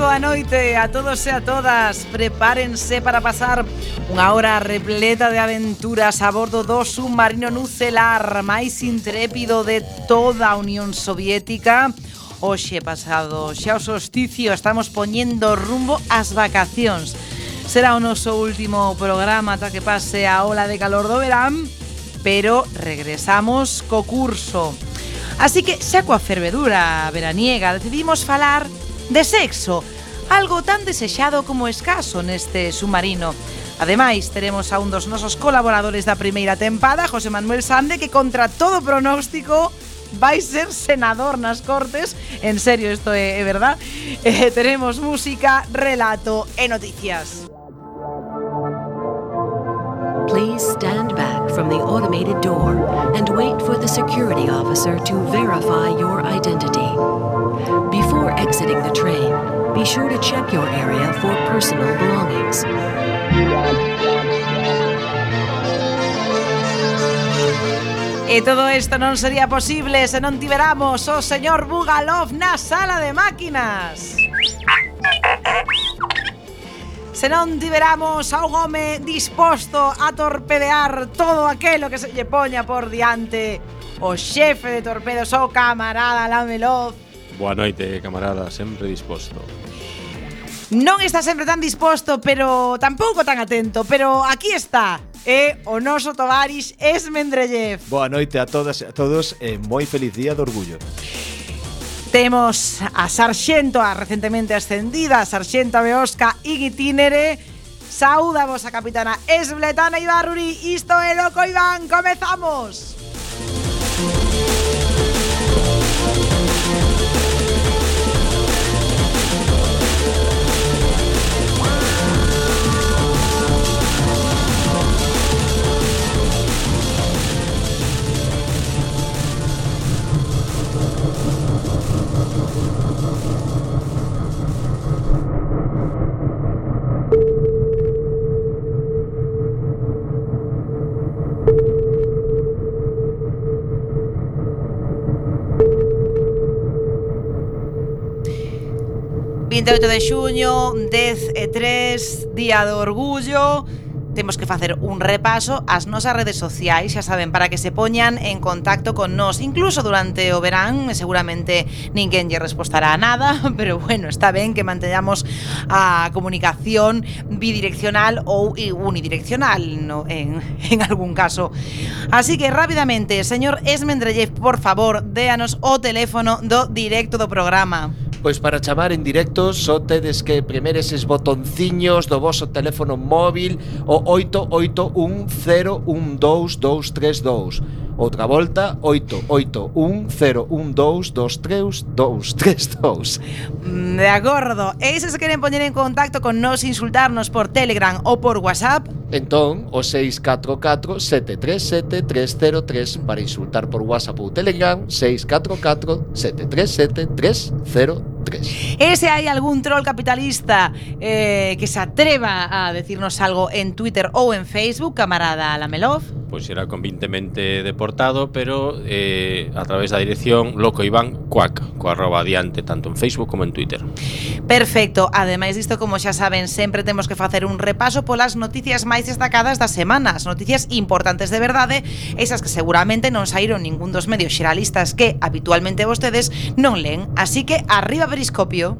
boa noite a todos e a todas. Prepárense para pasar unha hora repleta de aventuras a bordo do submarino nucelar máis intrépido de toda a Unión Soviética. Oxe pasado, xa o solsticio, estamos poñendo rumbo ás vacacións. Será o noso último programa ata que pase a ola de calor do verán, pero regresamos co curso. Así que xa coa fervedura veraniega decidimos falar de sexo, algo tan desexado como escaso neste submarino. Ademais, teremos a un dos nosos colaboradores da primeira tempada, José Manuel Sande, que contra todo pronóstico vai ser senador nas Cortes. En serio, isto é, é verdad. Eh, teremos música, relato e noticias. Please stand back. From the automated door and wait for the security officer to verify your identity. Before exiting the train, be sure to check your area for personal belongings. E todo isto non sería posible se non tiveramos o señor Bugalov na sala de máquinas. se non tiveramos un home disposto a torpedear todo aquilo que se lle poña por diante o xefe de torpedos, o camarada Lameloz. Boa noite, camarada, sempre disposto. Non está sempre tan disposto, pero tampouco tan atento, pero aquí está, é o noso tovarix Esmendrellev. Boa noite a todas e a todos e moi feliz día do orgullo. Temos a sarxento, a recentemente ascendida, a sarxento Beosca Iguitínere Saúda vos a capitana Esbletana Ibarruri Isto é Loco Iván, comezamos! 28 de xuño, 10 e 3, Día do Orgullo temos que facer un repaso ás nosas redes sociais, xa saben, para que se poñan en contacto con nós, incluso durante o verán, seguramente ninguén lle respostará a nada, pero bueno, está ben que mantellamos a comunicación bidireccional ou unidireccional, no, en, en algún caso. Así que rápidamente, señor Esmendrellev, por favor, déanos o teléfono do directo do programa. Pois para chamar en directo só tedes que primeiro eses botonciños do vosso teléfono móvil o 881012232. Outra volta, 88101223232. De acordo. E se se queren poñer en contacto con nos, insultarnos por Telegram ou por WhatsApp, Entón, o 644-737-303 para insultar por WhatsApp ou Telegram, 644-737-303. E se hai algún troll capitalista eh, que se atreva a decirnos algo en Twitter ou en Facebook, camarada Lamelov? Pois será convintemente deportado, pero eh, a través da dirección Loco Iván Cuac, co arroba adiante, tanto en Facebook como en Twitter. Perfecto. Ademais disto, como xa saben, sempre temos que facer un repaso polas noticias máis máis destacadas das semanas, noticias importantes de verdade, esas que seguramente non saíron ningún dos medios xeralistas que habitualmente vostedes non len. Así que arriba periscopio.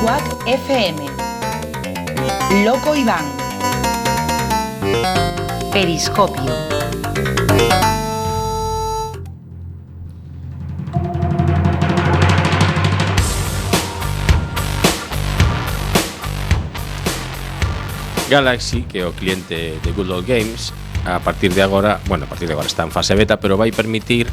Cuac FM. Loco Iván. Periscopio. Galaxy, que é o cliente de Good Old Games, a partir de agora, bueno, a partir de agora está en fase beta, pero vai permitir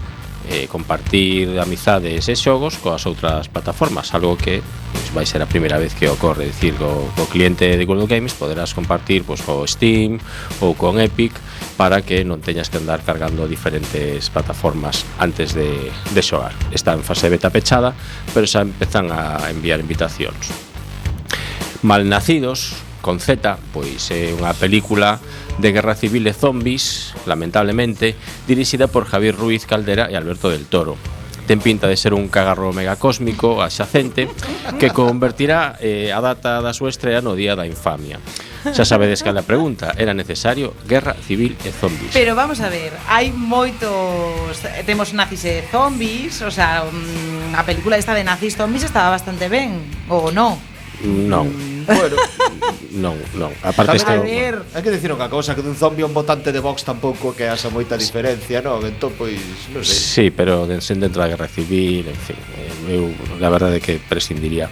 eh, compartir amizades e xogos coas outras plataformas, algo que pues, vai ser a primeira vez que ocorre, decir, co, co cliente de Google Games poderás compartir pues, co Steam ou con Epic para que non teñas que andar cargando diferentes plataformas antes de, de xogar. Está en fase beta pechada, pero xa empezan a enviar invitacións. Malnacidos, con Z, pois é unha película de guerra civil e zombies, lamentablemente, dirixida por Javier Ruiz Caldera e Alberto del Toro. Ten pinta de ser un cagarro megacósmico axacente que convertirá eh, a data da súa estrela no Día da Infamia. Xa sabedes que a pregunta era necesario guerra civil e zombies. Pero vamos a ver, hai moitos temos nazis e zombies, o sea, mm, a película esta de nazis zombies estaba bastante ben, ou non? Non. Bueno. non, non. A parte isto... Hai que dicir unha cousa, que dun zombi a un votante de Vox tampouco que haxa moita diferencia, non? Entón, pois, non sei. Sí, pero sen dentro da guerra civil, en fin. Eh, eu, la verdade, que prescindiría.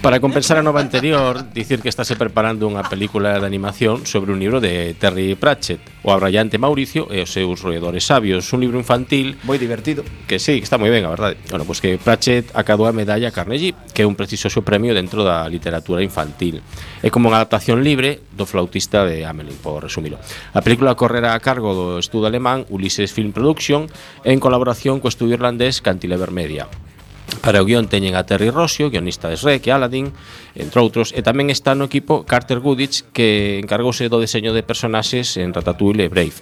Para compensar a nova anterior, dicir que estáse preparando unha película de animación sobre un libro de Terry Pratchett, o abrallante Mauricio e os seus roedores sabios, un libro infantil moi divertido, que sí, que está moi ben, a verdade. Bueno, pois pues que Pratchett acadou a medalla Carnegie, que é un prestixioso premio dentro da literatura infantil. É como unha adaptación libre do flautista de Amelie, por resumilo. A película correrá a cargo do estudo alemán Ulises Film Production en colaboración co estudio irlandés Cantilever Media. Para o guión teñen a Terry Rossio, guionista de Shrek e Aladdin, entre outros, e tamén está no equipo Carter Goodich, que encargouse do deseño de personaxes en Ratatouille e Brave.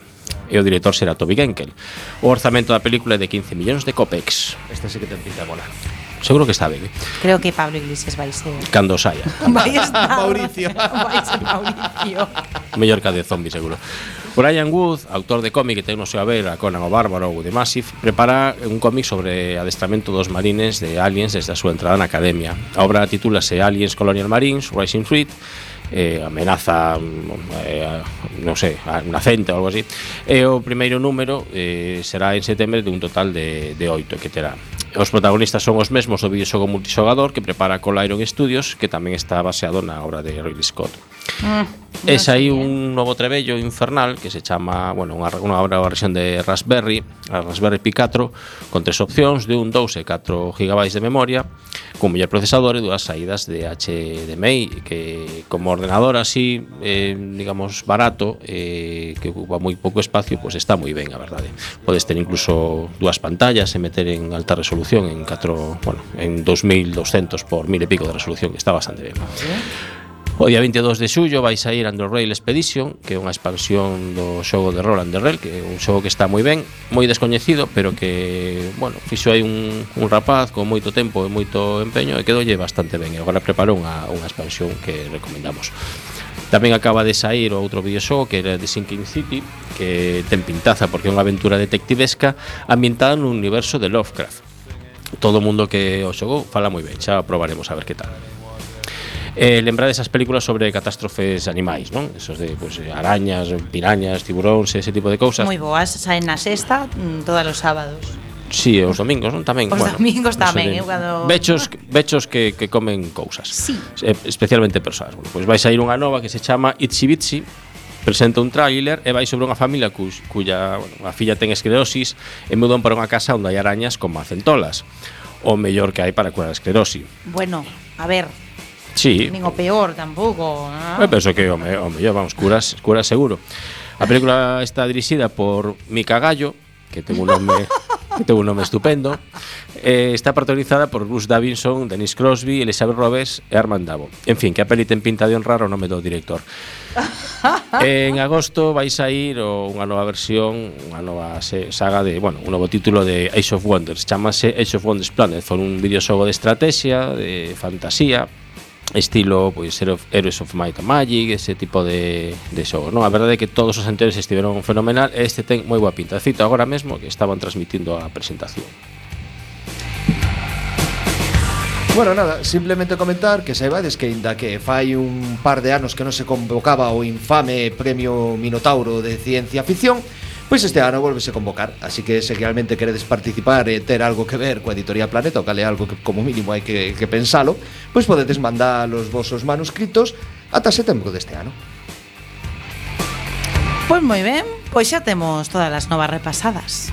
E o director será Toby Genkel. O orzamento da película é de 15 millóns de copex. Esta sí que ten pinta mola. Seguro que está ben. Eh? Creo que Pablo Iglesias vai ser. Cando saia. vai estar. Mauricio. vai ser Mauricio. Mellor que a de zombi, seguro. Brian Wood, autor de cómic que ten no seu a ver a Conan o Bárbaro ou The Massive, prepara un cómic sobre adestramento dos marines de aliens desde a súa entrada na academia. A obra titúlase Aliens Colonial Marines, Rising Fleet, eh, amenaza eh, non sei, nacente ou algo así. E o primeiro número eh, será en setembro de un total de, de oito que terá. Os protagonistas son os mesmos do videoxogo multixogador que prepara Colairon Studios, que tamén está baseado na obra de Ridley Scott. Mm, no es aí un novo trebello infernal que se chama, bueno, unha, unha obra versión de Raspberry, a Raspberry Pi 4, con tres opcións de un 2 e 4 GB de memoria, con mellor procesador e dúas saídas de HDMI, que como ordenador así, eh, digamos, barato, eh, que ocupa moi pouco espacio, pois pues está moi ben, a verdade. Podes ter incluso dúas pantallas e meter en alta resolución en 4, bueno, en 2200 por 1000 e pico de resolución, que está bastante ben. ¿Sí? O día 22 de xullo vai sair Under Rail Expedition Que é unha expansión do xogo de rol Under Rail Que é un xogo que está moi ben, moi descoñecido Pero que, bueno, fixo aí un, un rapaz con moito tempo e moito empeño E quedoulle bastante ben. E agora preparou unha, unha expansión que recomendamos. Tamén acaba de sair outro videoxogo que era The Sinking City Que ten pintaza porque é unha aventura detectivesca Ambientada nun universo de Lovecraft. Todo o mundo que o xogou fala moi ben Xa probaremos a ver que tal. Eh, lembrar esas películas sobre catástrofes animais, non? Esos de pues, eh, arañas, pirañas, tiburóns, ese tipo de cousas. Moi boas, saen na sexta mm, todos os sábados. Sí, os domingos, non? Tamén, os bueno, domingos tamén, eu cando... Bechos, bechos que, que comen cousas. Sí. Especialmente persoas. Bueno, pois pues vai sair unha nova que se chama Itsy Bitsy, presenta un tráiler e vai sobre unha familia cu, cuya bueno, a filla ten esclerosis e mudan para unha casa onde hai arañas con macentolas. O mellor que hai para curar a esclerosis. Bueno, a ver, Sí. Nin o peor tampouco. ¿no? Eu penso que o, me, o mellor, vamos, curas, curas seguro. A película está dirixida por Mica Gallo, que ten un nome que ten un nome estupendo. Eh, está protagonizada por Bruce Davidson, Dennis Crosby, Elizabeth Roberts e Armand Davo. En fin, que a peli ten pinta de honrar o nome do director. en agosto vai sair unha nova versión, unha nova saga de, bueno, un novo título de Age of Wonders. Chamase Age of Wonders Planet, foi un videoxogo de estrategia, de fantasía, estilo pois pues, Heroes of Might and Magic, ese tipo de, de xogos, non? A verdade é que todos os anteriores estiveron fenomenal e este ten moi boa pinta. Cito agora mesmo que estaban transmitindo a presentación. Bueno, nada, simplemente comentar que saibades que inda que fai un par de anos que non se convocaba o infame Premio Minotauro de Ciencia Ficción, Pois este ano volvese convocar, así que se realmente queredes participar e ter algo que ver coa Editorial Planeta, o cal é algo que como mínimo hai que, que pensalo, pois podedes mandar os vosos manuscritos ata setembro deste ano. Pois moi ben, pois xa temos todas as novas repasadas.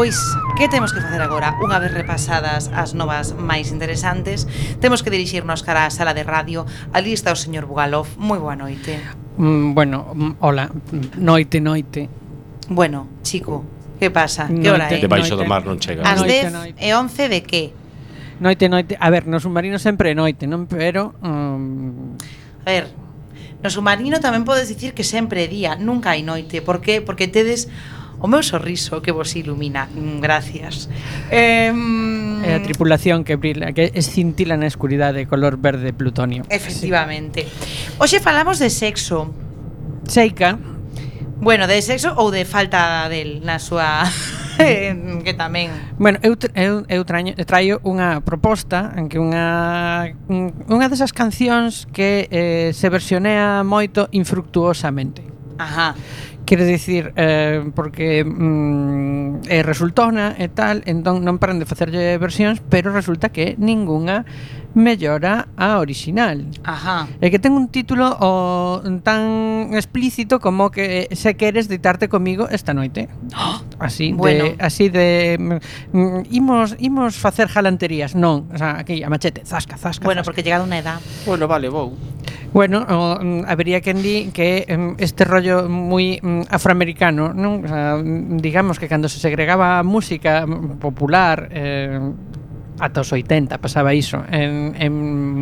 Pois, que temos que facer agora? Unha vez repasadas as novas máis interesantes, temos que dirixirnos cara á sala de radio. Ali está o señor Bugalov. Moi boa noite. Mm, bueno, mm, hola. Noite, noite. Bueno, chico, que pasa? Noite, que hora é? Debaixo do mar non chega. As 10 e 11 de que? Noite, noite. A ver, no submarino sempre é noite, non? Pero... Um... A ver, no submarino tamén podes dicir que sempre é día, nunca hai noite. Por que? Porque tedes o meu sorriso que vos ilumina. Gracias. Eh, é a tripulación que brila, que escintila na escuridade color verde plutonio. Efectivamente. Hoxe falamos de sexo. Seica. Bueno, de sexo ou de falta del na súa que tamén. Bueno, eu eu, eu traño, traio unha proposta en que unha unha desas cancións que eh, se versionea moito infructuosamente. Ajá. Quero dicir, eh, porque mm, eh, resultona e tal, entón non paran de facerlle versións, pero resulta que ningunha mellora a original. Ajá. E que ten un título o, tan explícito como que se queres ditarte comigo esta noite. Oh, así bueno. de así de mm, imos imos facer jalanterías, non, o sea, aquí a machete, zasca, zasca. Bueno, zasca. porque llegado unha edad. Bueno, vale, vou. Bueno, o, mm, habría que di que este rollo moi mm, afroamericano, non? digamos que cando se segregaba a música mm, popular eh, ata os 80 pasaba iso. En, en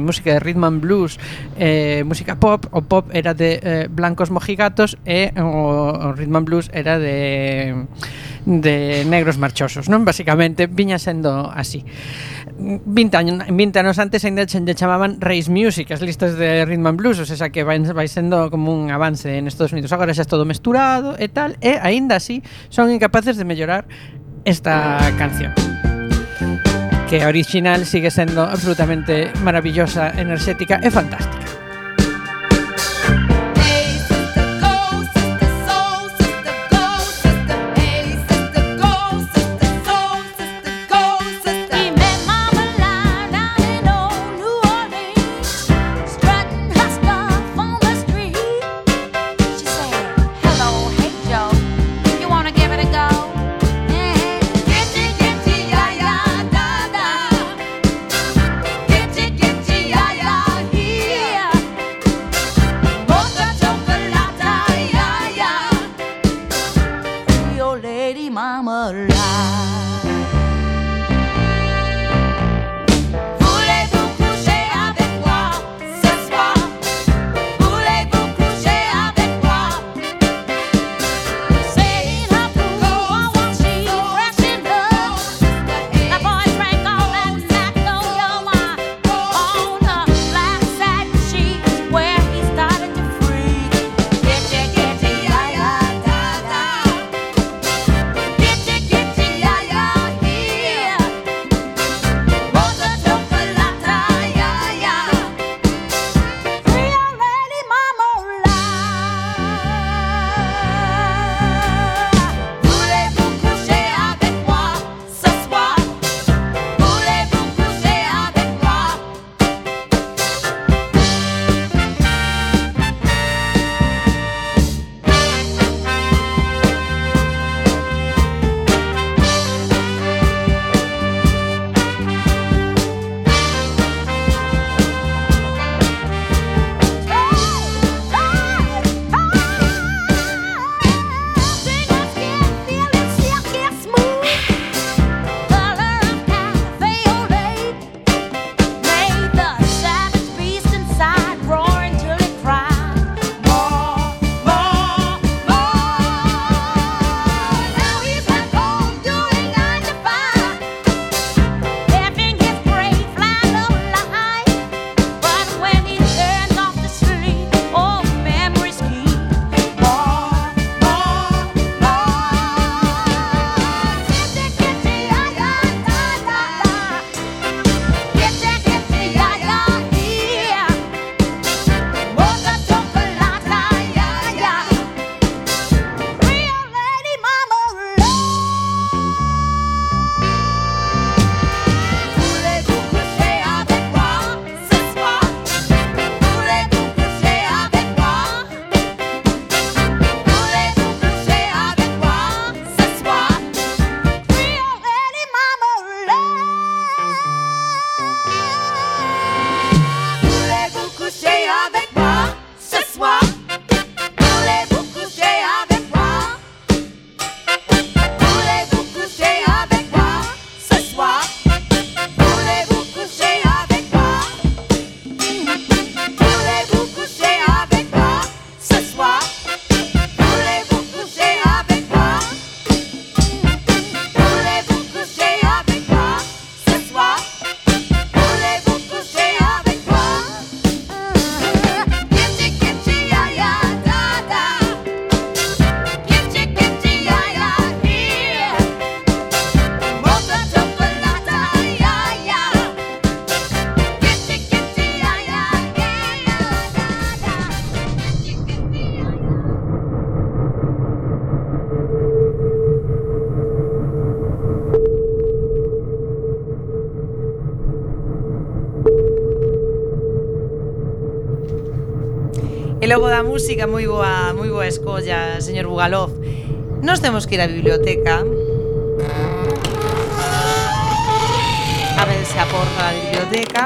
música de rhythm and blues eh, música pop o pop era de eh, blancos mojigatos e o, o rhythm and blues era de de negros marchosos non? Basicamente viña sendo así. 20 anos, 20 anos antes ainda lle chamaban Race Music, as listas de Rhythm and Blues, o sea que vai, vai sendo como un avance en Estados Unidos. Agora xa é todo mesturado e tal, e aínda así son incapaces de mellorar esta canción. Que original sigue sendo absolutamente maravillosa, enerxética e fantástica. Logo da música moi boa, moi boa escolla, señor Bugalov. Nos temos que ir á biblioteca. A ver se a porta da biblioteca.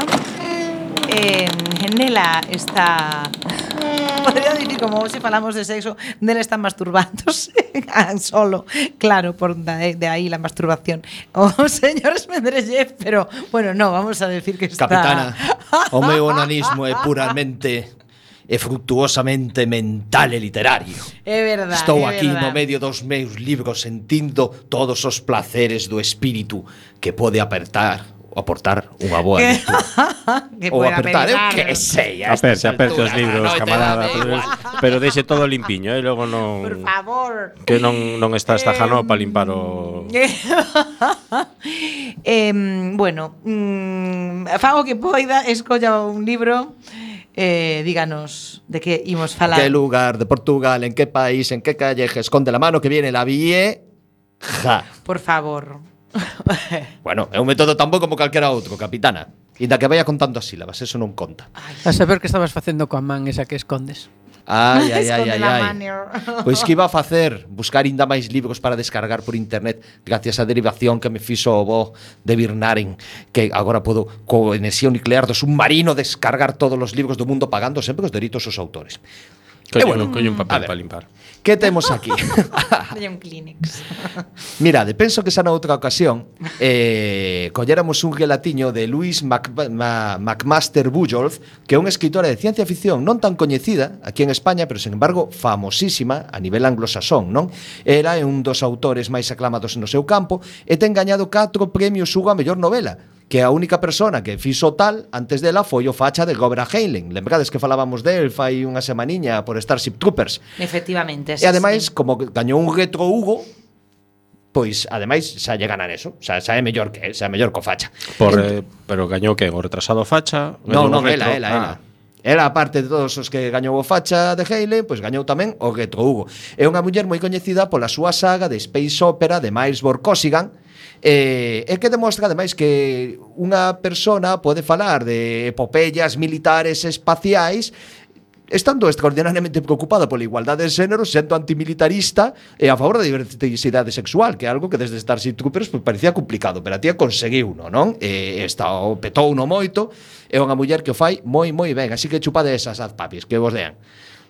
Eh, nela está Podría dicir como hoxe falamos de sexo, nela están masturbándose solo, claro, por de, de aí la masturbación. O señor Smendrellev, pero bueno, no, vamos a decir que está Capitana, o meu onanismo é puramente e fructuosamente mental e literario. É verdade. Estou é aquí verdad. no medio dos meus libros sentindo todos os placeres do espírito que pode apertar aportar unha boa que... que ou apertar, eu que sei aperte, aperte os libros, no, camarada pero, pero deixe todo limpiño e eh? logo non por favor que non, non está esta jano para limpar o eh, bueno mm, fago que poida escolla un libro eh, díganos de que imos falar. Que lugar de Portugal, en que país, en que calle, esconde la mano que viene la vieja. Por favor. bueno, é un método tan bo como calquera outro, capitana. Inda que vaya contando as sílabas, eso non conta. Ay. A saber que estabas facendo coa man esa que escondes. Ai, ai, ai, ai, ai. Pois que iba a facer? Buscar ainda máis libros para descargar por internet gracias á derivación que me fixo o bo de Birnaren, que agora podo co enerxía nuclear do submarino descargar todos os libros do mundo pagando sempre os deritos aos autores. Eh bueno, colle un papel para limpar. Que temos aquí? Colle un Kleenex. Mirade, penso que xa na outra ocasión eh, colléramos un relatiño de Luis Mac, Ma, McMaster Bujolf, que é unha escritora de ciencia ficción non tan coñecida aquí en España, pero, sen embargo, famosísima a nivel anglosaxón, non? Era un dos autores máis aclamados no seu campo e ten gañado catro premios Hugo a mellor novela que a única persona que fixo tal antes dela foi o facha de Gobra Heinlein. Lembrades que falábamos del fai unha semaniña por Starship Troopers. Efectivamente. E ademais, sí. como gañou un retro Hugo, pois ademais xa lle ganan eso, xa, xa é mellor que xa é mellor co facha. Por, eh, pero gañou que o retrasado facha, No, non, ela, ela, ah. ela. Era parte de todos os que gañou o facha de Heile, pois gañou tamén o Retro Hugo. É unha muller moi coñecida pola súa saga de Space Opera de Miles Borkosigan, Eh, e que demostra, ademais, que unha persona pode falar de epopeyas militares espaciais estando extraordinariamente preocupada pola igualdade de xénero, sendo antimilitarista e a favor da diversidade sexual, que é algo que desde Starship Troopers pues, parecía complicado, pero a tía conseguiu, no, non? Eh, e está o petou no moito, é unha muller que o fai moi moi ben, así que chupade esas as papis que vos dean.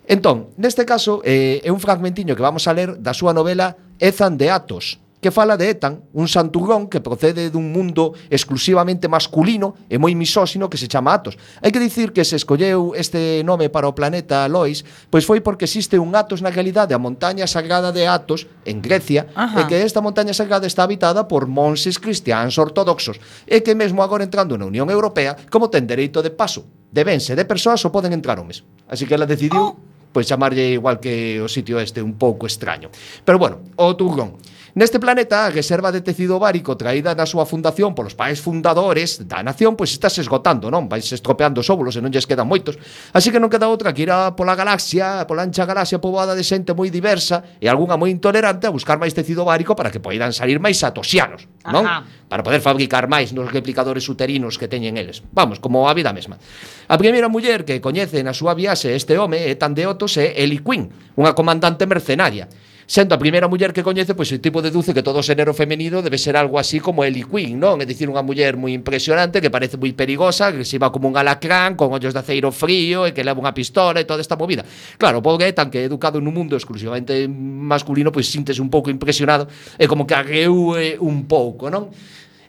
Entón, neste caso, eh, é un fragmentiño que vamos a ler da súa novela Ezan de Atos, que fala de Etan, un santurrón que procede dun mundo exclusivamente masculino e moi misóxino que se chama Atos. Hai que dicir que se escolleu este nome para o planeta Lois, pois foi porque existe un Atos na realidade, a montaña sagrada de Atos, en Grecia, Ajá. e que esta montaña sagrada está habitada por monses cristiáns ortodoxos, e que mesmo agora entrando na Unión Europea, como ten dereito de paso, debense de persoas ou poden entrar homes. Así que ela decidiu oh. pois chamarlle igual que o sitio este un pouco extraño. Pero bueno, o turrón. Neste planeta, a reserva de tecido ovárico traída na súa fundación polos pais fundadores da nación, pois estás esgotando, non? Vais estropeando os óvulos e non lles quedan moitos. Así que non queda outra que ir a pola galaxia, pola ancha galaxia poboada de xente moi diversa e algunha moi intolerante a buscar máis tecido ovárico para que poidan salir máis atosianos, non? Ajá. Para poder fabricar máis nos replicadores uterinos que teñen eles. Vamos, como a vida mesma. A primeira muller que coñece na súa viaxe este home é tan de Otos é Ellie Quinn, unha comandante mercenaria Sendo a primeira muller que coñece, pois o tipo deduce que todo o xénero femenino debe ser algo así como Ellie Quinn, non? É dicir, unha muller moi impresionante, que parece moi perigosa, que se va como un alacrán, con ollos de aceiro frío, e que leva unha pistola e toda esta movida. Claro, o pobre tan que é educado nun mundo exclusivamente masculino, pois síntese un pouco impresionado, e como que arreúe un pouco, non?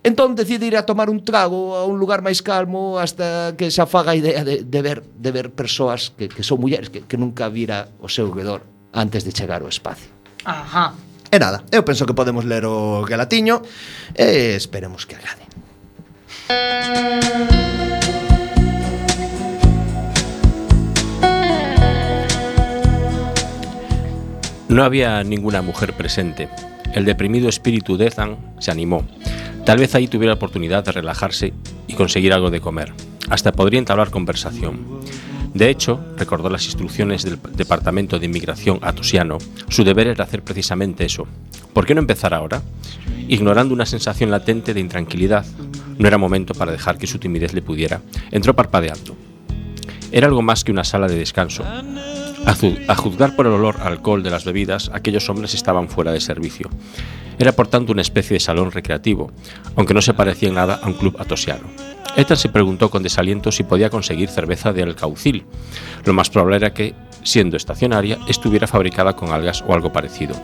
Entón decide ir a tomar un trago a un lugar máis calmo hasta que se afaga a idea de, de, ver, de ver persoas que, que son mulleres que, que nunca vira o seu redor antes de chegar ao espacio. Ajá. E nada, eu penso que podemos ler o relatiño e esperemos que agrade. No había ninguna mujer presente. El deprimido espíritu de Ethan se animó. Tal vez ahí tuviera oportunidad de relajarse y conseguir algo de comer. Hasta podría entablar conversación. De hecho, recordó las instrucciones del Departamento de Inmigración atosiano. Su deber era hacer precisamente eso. ¿Por qué no empezar ahora? Ignorando una sensación latente de intranquilidad, no era momento para dejar que su timidez le pudiera. Entró parpadeando. Era algo más que una sala de descanso. A, juzgar por el olor a alcohol de las bebidas, aquellos hombres estaban fuera de servicio. Era por tanto una especie de salón recreativo, aunque no se parecía en nada a un club atosiano. Ethan se preguntó con desaliento si podía conseguir cerveza de alcaucil. Lo más probable era que, siendo estacionaria, estuviera fabricada con algas o algo parecido.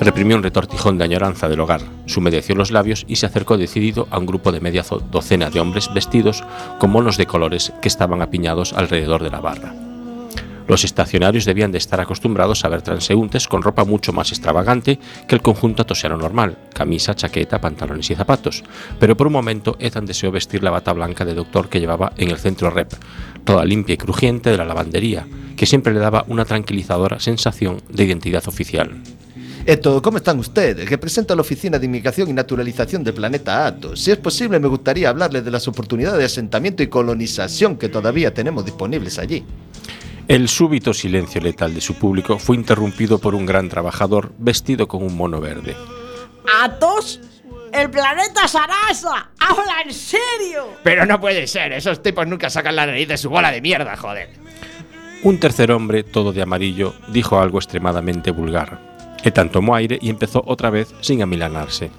Reprimió un retortijón de añoranza del hogar, se humedeció los labios y se acercó decidido a un grupo de media docena de hombres vestidos con monos de colores que estaban apiñados alrededor de la barra. Los estacionarios debían de estar acostumbrados a ver transeúntes con ropa mucho más extravagante que el conjunto atosiano normal, camisa, chaqueta, pantalones y zapatos, pero por un momento Ethan deseó vestir la bata blanca de doctor que llevaba en el centro rep, toda limpia y crujiente de la lavandería, que siempre le daba una tranquilizadora sensación de identidad oficial. Eto, ¿cómo están ustedes? Represento la Oficina de Inmigración y Naturalización del planeta Atos. Si es posible, me gustaría hablarles de las oportunidades de asentamiento y colonización que todavía tenemos disponibles allí. El súbito silencio letal de su público fue interrumpido por un gran trabajador vestido con un mono verde. ¿Atos? ¡El planeta Sarasa! ¡Habla en serio! Pero no puede ser, esos tipos nunca sacan la nariz de su bola de mierda, joder. Un tercer hombre, todo de amarillo, dijo algo extremadamente vulgar. Ethan tomó aire y empezó otra vez sin amilanarse.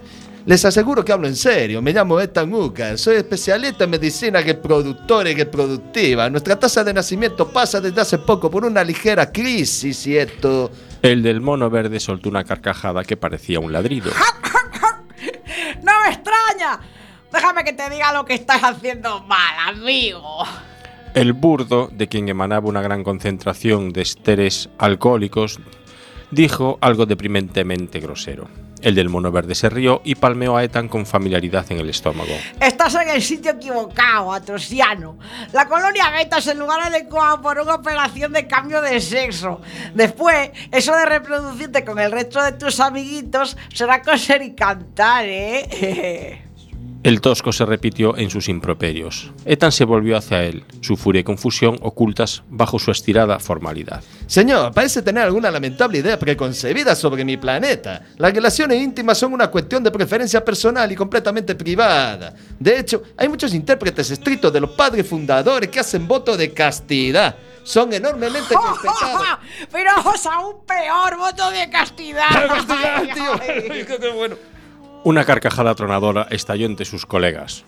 Les aseguro que hablo en serio, me llamo Ethan Ucar, soy especialista en medicina reproductora y reproductiva. Nuestra tasa de nacimiento pasa desde hace poco por una ligera crisis y esto... El del mono verde soltó una carcajada que parecía un ladrido. ¡No me extraña! Déjame que te diga lo que estás haciendo mal, amigo. El burdo, de quien emanaba una gran concentración de esteres alcohólicos, dijo algo deprimentemente grosero. El del mono verde se rió y palmeó a Ethan con familiaridad en el estómago. Estás en el sitio equivocado, Atrosiano. La colonia Beta es el lugar adecuado por una operación de cambio de sexo. Después, eso de reproducirte con el resto de tus amiguitos será coser y cantar, ¿eh? El tosco se repitió en sus improperios. Ethan se volvió hacia él, su furia y confusión ocultas bajo su estirada formalidad. Señor, parece tener alguna lamentable idea preconcebida sobre mi planeta. Las relaciones íntimas son una cuestión de preferencia personal y completamente privada. De hecho, hay muchos intérpretes estrictos de los padres fundadores que hacen voto de castidad. Son enormemente respetados. Pero ojos aún peor, voto de castidad. Castidad, Ay, tío. Qué bueno. Una carcajada tronadora estalló entre sus colegas.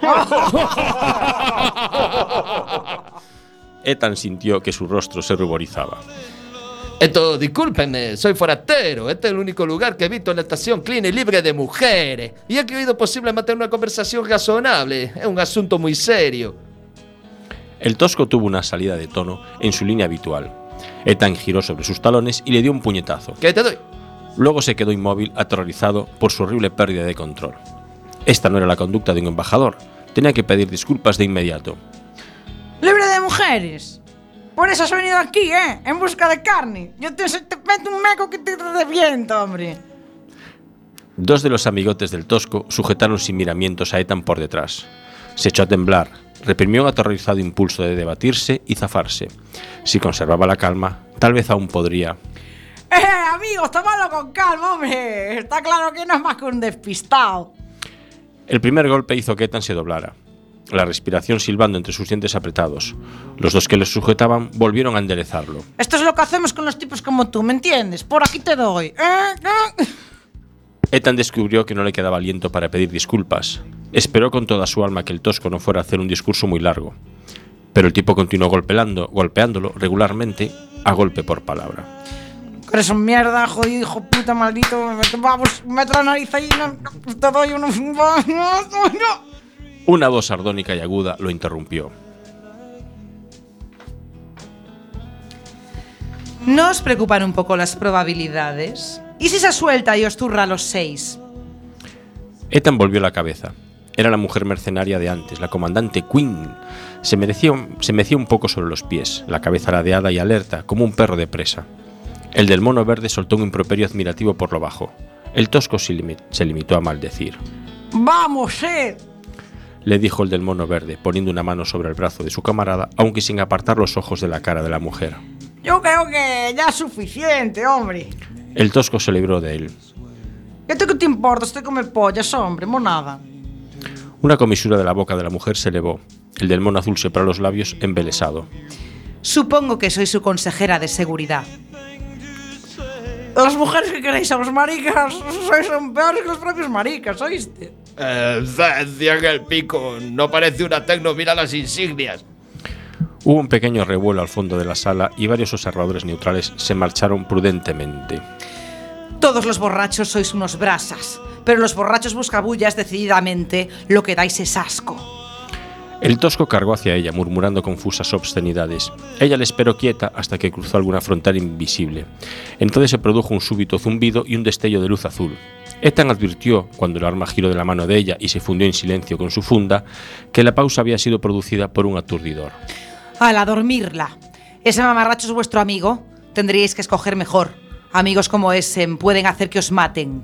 Ethan sintió que su rostro se ruborizaba. Esto, discúlpenme, soy forastero. Este es el único lugar que he visto en la estación clean y libre de mujeres. Y he creído posible mantener una conversación razonable. Es un asunto muy serio. El tosco tuvo una salida de tono en su línea habitual. Ethan giró sobre sus talones y le dio un puñetazo. ¿Qué te doy? Luego se quedó inmóvil, aterrorizado por su horrible pérdida de control. Esta no era la conducta de un embajador. Tenía que pedir disculpas de inmediato. ¡Libre de mujeres! Por eso has venido aquí, ¿eh? En busca de carne. Yo te, te meto un meco que te reviento, hombre. Dos de los amigotes del tosco sujetaron sin miramientos a Ethan por detrás. Se echó a temblar, reprimió un aterrorizado impulso de debatirse y zafarse. Si conservaba la calma, tal vez aún podría. ¡Eh, amigos, tómalo con calma, hombre! Está claro que no es más que un despistado. El primer golpe hizo que Ethan se doblara, la respiración silbando entre sus dientes apretados. Los dos que le sujetaban volvieron a enderezarlo. Esto es lo que hacemos con los tipos como tú, ¿me entiendes? Por aquí te doy. ¿eh? ¿eh? Ethan descubrió que no le quedaba aliento para pedir disculpas. Esperó con toda su alma que el tosco no fuera a hacer un discurso muy largo. Pero el tipo continuó golpeando, golpeándolo regularmente, a golpe por palabra. Eres un mierda, jodido, hijo puta, maldito. Vamos, mete la nariz ahí, no, te doy uno. Una voz sardónica y aguda lo interrumpió. ¿No os preocupan un poco las probabilidades? ¿Y si se suelta y os zurra a los seis? Ethan volvió la cabeza. Era la mujer mercenaria de antes, la comandante Quinn. Se, merecía, se mecía un poco sobre los pies, la cabeza ladeada y alerta, como un perro de presa. El del mono verde soltó un improperio admirativo por lo bajo. El tosco se, limi- se limitó a maldecir. Vamos, eh. Le dijo el del mono verde, poniendo una mano sobre el brazo de su camarada, aunque sin apartar los ojos de la cara de la mujer. Yo creo que ya es suficiente, hombre. El tosco se libró de él. ¿Qué te, qué te importa? Estoy come pollas, hombre, monada. Una comisura de la boca de la mujer se elevó. El del mono azul separó los labios embelesado. Supongo que soy su consejera de seguridad. Las mujeres que queréis a los maricas sois son peores que los propios maricas, ¿oíste? Eh, en el pico. No parece una tecno, mira las insignias. Hubo un pequeño revuelo al fondo de la sala y varios observadores neutrales se marcharon prudentemente. Todos los borrachos sois unos brasas, pero los borrachos buscabullas decididamente lo que dais es asco. El tosco cargó hacia ella, murmurando confusas obscenidades. Ella le esperó quieta hasta que cruzó alguna frontera invisible. Entonces se produjo un súbito zumbido y un destello de luz azul. Ethan advirtió, cuando el arma giró de la mano de ella y se fundió en silencio con su funda, que la pausa había sido producida por un aturdidor. Al a dormirla. Ese mamarracho es vuestro amigo. Tendríais que escoger mejor. Amigos como ese pueden hacer que os maten.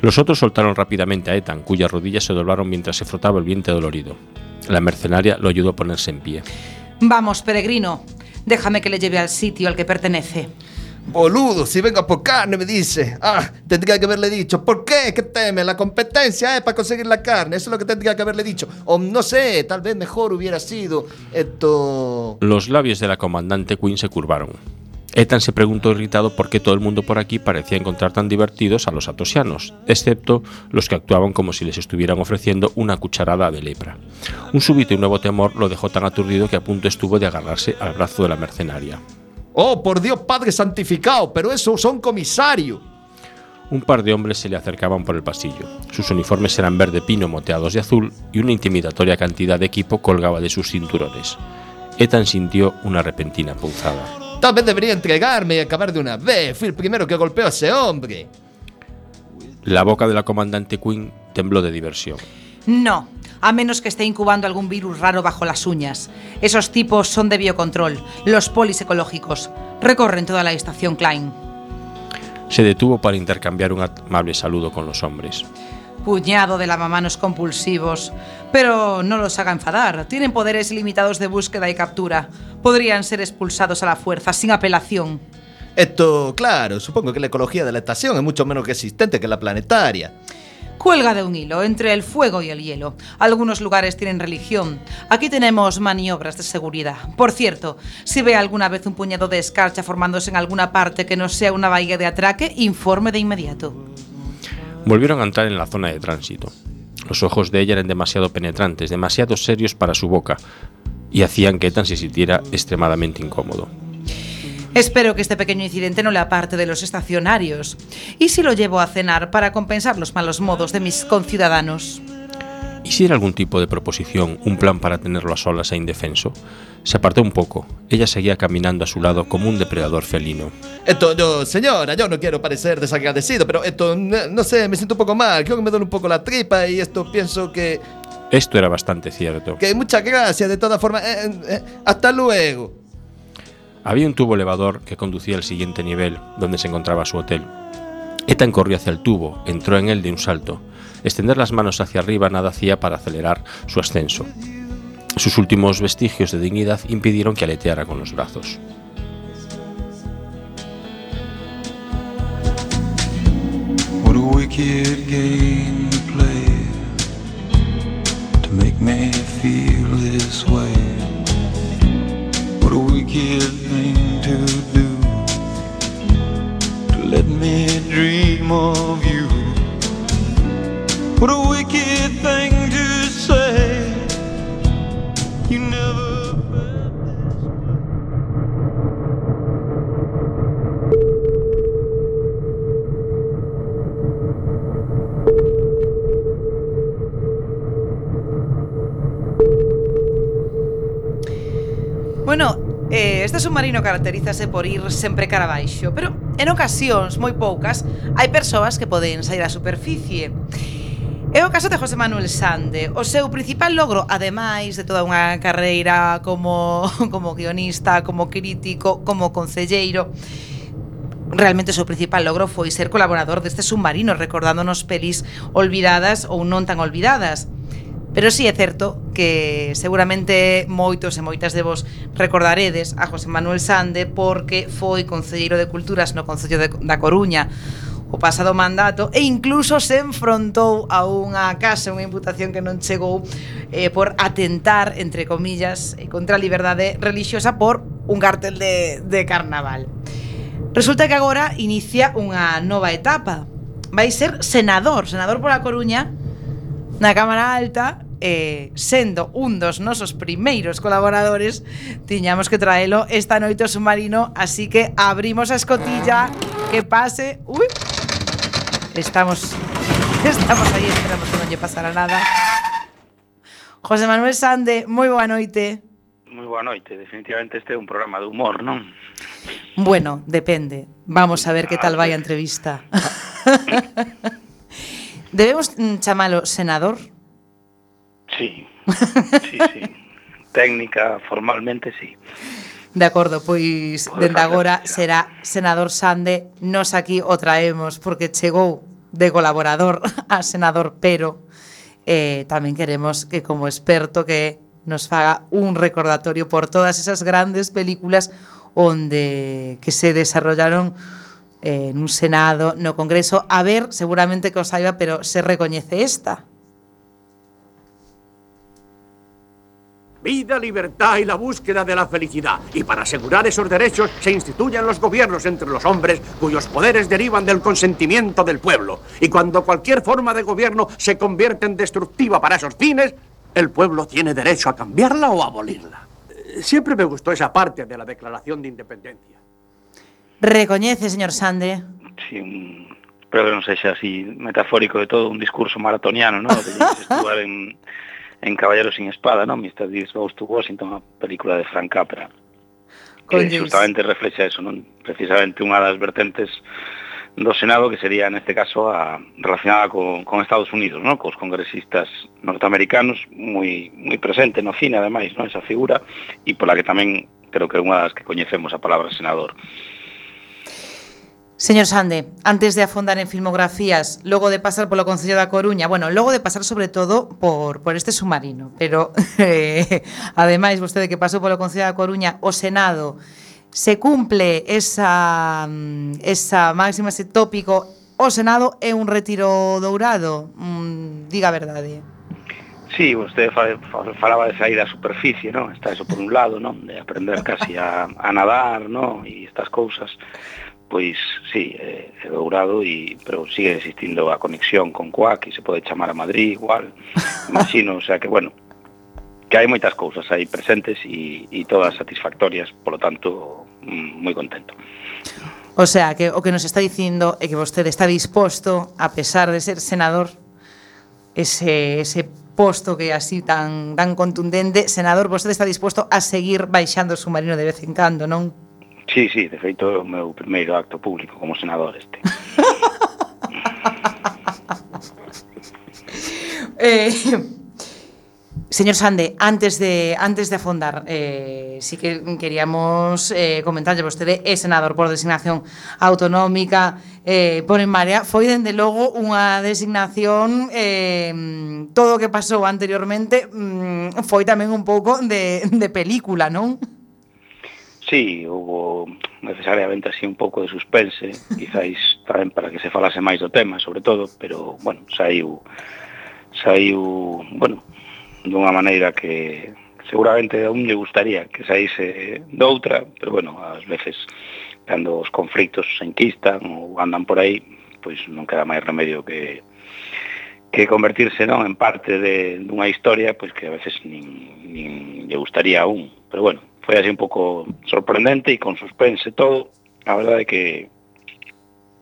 Los otros soltaron rápidamente a Ethan, cuyas rodillas se doblaron mientras se frotaba el vientre dolorido. La mercenaria lo ayudó a ponerse en pie. Vamos, peregrino. Déjame que le lleve al sitio al que pertenece. Boludo, si vengo por carne, me dice. Ah, tendría que haberle dicho. ¿Por qué? ¿Qué teme? La competencia es para conseguir la carne. Eso es lo que tendría que haberle dicho. O no sé, tal vez mejor hubiera sido esto. Los labios de la comandante Quinn se curvaron. Ethan se preguntó irritado por qué todo el mundo por aquí parecía encontrar tan divertidos a los atosianos, excepto los que actuaban como si les estuvieran ofreciendo una cucharada de lepra. Un súbito y nuevo temor lo dejó tan aturdido que a punto estuvo de agarrarse al brazo de la mercenaria. Oh, por Dios Padre santificado, pero eso son comisario. Un par de hombres se le acercaban por el pasillo. Sus uniformes eran verde pino moteados de azul y una intimidatoria cantidad de equipo colgaba de sus cinturones. Ethan sintió una repentina punzada. Tal vez debería entregarme y acabar de una vez. Fui el primero que golpeó a ese hombre. La boca de la comandante Quinn tembló de diversión. No, a menos que esté incubando algún virus raro bajo las uñas. Esos tipos son de biocontrol, los polis ecológicos. Recorren toda la estación Klein. Se detuvo para intercambiar un amable saludo con los hombres. Puñado de lavamanos compulsivos. Pero no los haga enfadar. Tienen poderes limitados de búsqueda y captura. Podrían ser expulsados a la fuerza, sin apelación. Esto, claro, supongo que la ecología de la estación es mucho menos resistente que la planetaria. Cuelga de un hilo entre el fuego y el hielo. Algunos lugares tienen religión. Aquí tenemos maniobras de seguridad. Por cierto, si ve alguna vez un puñado de escarcha formándose en alguna parte que no sea una bahía de atraque, informe de inmediato. Volvieron a entrar en la zona de tránsito. Los ojos de ella eran demasiado penetrantes, demasiado serios para su boca, y hacían que Ethan se sintiera extremadamente incómodo. Espero que este pequeño incidente no le aparte de los estacionarios. ¿Y si lo llevo a cenar para compensar los malos modos de mis conciudadanos? ¿Y si era algún tipo de proposición, un plan para tenerlo a solas e indefenso? Se apartó un poco. Ella seguía caminando a su lado como un depredador felino. Esto, yo, señora, yo no quiero parecer desagradecido, pero esto, no, no sé, me siento un poco mal. Creo que me duele un poco la tripa y esto pienso que. Esto era bastante cierto. Que muchas gracias, de todas formas. Eh, eh, hasta luego. Había un tubo elevador que conducía al siguiente nivel, donde se encontraba su hotel. Ethan corrió hacia el tubo, entró en él de un salto. Extender las manos hacia arriba nada hacía para acelerar su ascenso. Sus últimos vestigios de dignidad impidieron que aleteara con los brazos. let me dream of you. What a wicked thing Bueno, eh, este submarino caracterízase por ir sempre cara baixo, pero en ocasións moi poucas hai persoas que poden sair á superficie. É o caso de José Manuel Sande. O seu principal logro, ademais de toda unha carreira como, como guionista, como crítico, como concelleiro, realmente o seu principal logro foi ser colaborador deste submarino, recordándonos pelis olvidadas ou non tan olvidadas. Pero sí é certo que seguramente moitos e moitas de vos recordaredes a José Manuel Sande porque foi concelleiro de Culturas no Concello de, da Coruña o pasado mandato e incluso se enfrontou a unha casa, unha imputación que non chegou eh, por atentar, entre comillas, eh, contra a liberdade religiosa por un cartel de, de carnaval. Resulta que agora inicia unha nova etapa. Vai ser senador, senador pola Coruña, na Cámara Alta, eh, sendo un dos nosos primeiros colaboradores, tiñamos que traelo esta noite o submarino, así que abrimos a escotilla, que pase... Ui, Estamos estamos aí, esperamos que non lle pasara nada. José Manuel Sande, moi boa noite. Moi boa noite, definitivamente este é un programa de humor, non? Bueno, depende. Vamos a ver que tal ah, vai a entrevista. Debemos mm, chamalo senador? Sí, sí, sí. Técnica, formalmente, sí. De acordo, pois, pois dende agora será senador Sande, nos aquí o traemos porque chegou de colaborador a senador Pero. Eh, tamén queremos que como experto que nos faga un recordatorio por todas esas grandes películas onde que se desarrollaron eh, nun Senado, no Congreso, a ver, seguramente que os saiba, pero se recoñece esta. Vida, libertad y la búsqueda de la felicidad. Y para asegurar esos derechos se instituyen los gobiernos entre los hombres cuyos poderes derivan del consentimiento del pueblo. Y cuando cualquier forma de gobierno se convierte en destructiva para esos fines, el pueblo tiene derecho a cambiarla o a abolirla. Eh, Siempre me gustó esa parte de la Declaración de Independencia. Recoñece, señor Sande. Sí, un, espero que non sexa así metafórico de todo, un discurso maratoniano, ¿no? De estuvar en, en Caballero sin Espada, non? Mr. Deeds Goes to Washington, a película de Frank Capra. Con que justamente reflexa eso, non? Precisamente unha das vertentes do Senado que sería neste caso a relacionada con, con Estados Unidos, ¿no? Cos congresistas norteamericanos, moi moi presente no cine ademais, ¿no? Esa figura e pola que tamén creo que é unha das que coñecemos a palabra senador. Señor Sande, antes de afondar en filmografías, logo de pasar polo Concello da Coruña, bueno, logo de pasar sobre todo por, por este submarino, pero eh, ademais vostede que pasou polo Concello da Coruña, o Senado, se cumple esa, esa máxima, ese tópico, o Senado é un retiro dourado, mm, diga a verdade. Sí, vostede falaba de sair á superficie, non? Está eso por un lado, non? De aprender casi a, a nadar, non? E estas cousas pois sí, é, é Dourado e pero sigue existindo a conexión con Cuac e se pode chamar a Madrid igual. Imagino, o sea que bueno, que hai moitas cousas aí presentes e, e todas satisfactorias, polo tanto, mm, moi contento. O sea, que o que nos está dicindo é que vostede está disposto, a pesar de ser senador, ese, ese posto que é así tan, tan contundente, senador, vostede está disposto a seguir baixando o submarino de vez en cando, non? Sí, sí, de feito é o meu primeiro acto público como senador este. eh, Señor Sande, antes de antes de afondar, eh, sí que queríamos eh, comentarlle vostede é senador por designación autonómica eh, por en marea. Foi, dende logo, unha designación eh, todo o que pasou anteriormente mm, foi tamén un pouco de, de película, non? Sí, hubo necesariamente así un pouco de suspense, quizáis tamén para que se falase máis do tema, sobre todo, pero, bueno, saiu, saiu, bueno, dunha maneira que seguramente a un lle gustaría que saíse doutra, pero, bueno, ás veces, cando os conflictos se enquistan ou andan por aí, pois non queda máis remedio que que convertirse non en parte de dunha historia pois que a veces nin, nin lle gustaría a un, pero bueno, foi así un pouco sorprendente e con suspense todo. A verdade é que,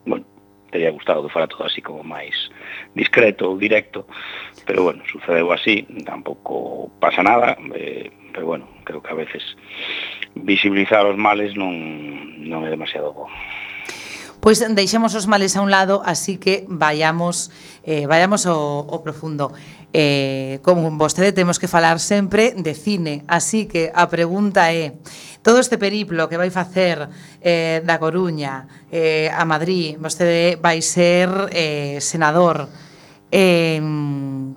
bueno, teria gustado que fora todo así como máis discreto ou directo, pero bueno, sucedeu así, tampouco pasa nada, eh, pero bueno, creo que a veces visibilizar os males non, non é demasiado bo. Pois deixemos os males a un lado, así que vayamos eh, vayamos ao, ao profundo eh, como vostede temos que falar sempre de cine. Así que a pregunta é, todo este periplo que vai facer eh, da Coruña eh, a Madrid, vostede vai ser eh, senador, eh,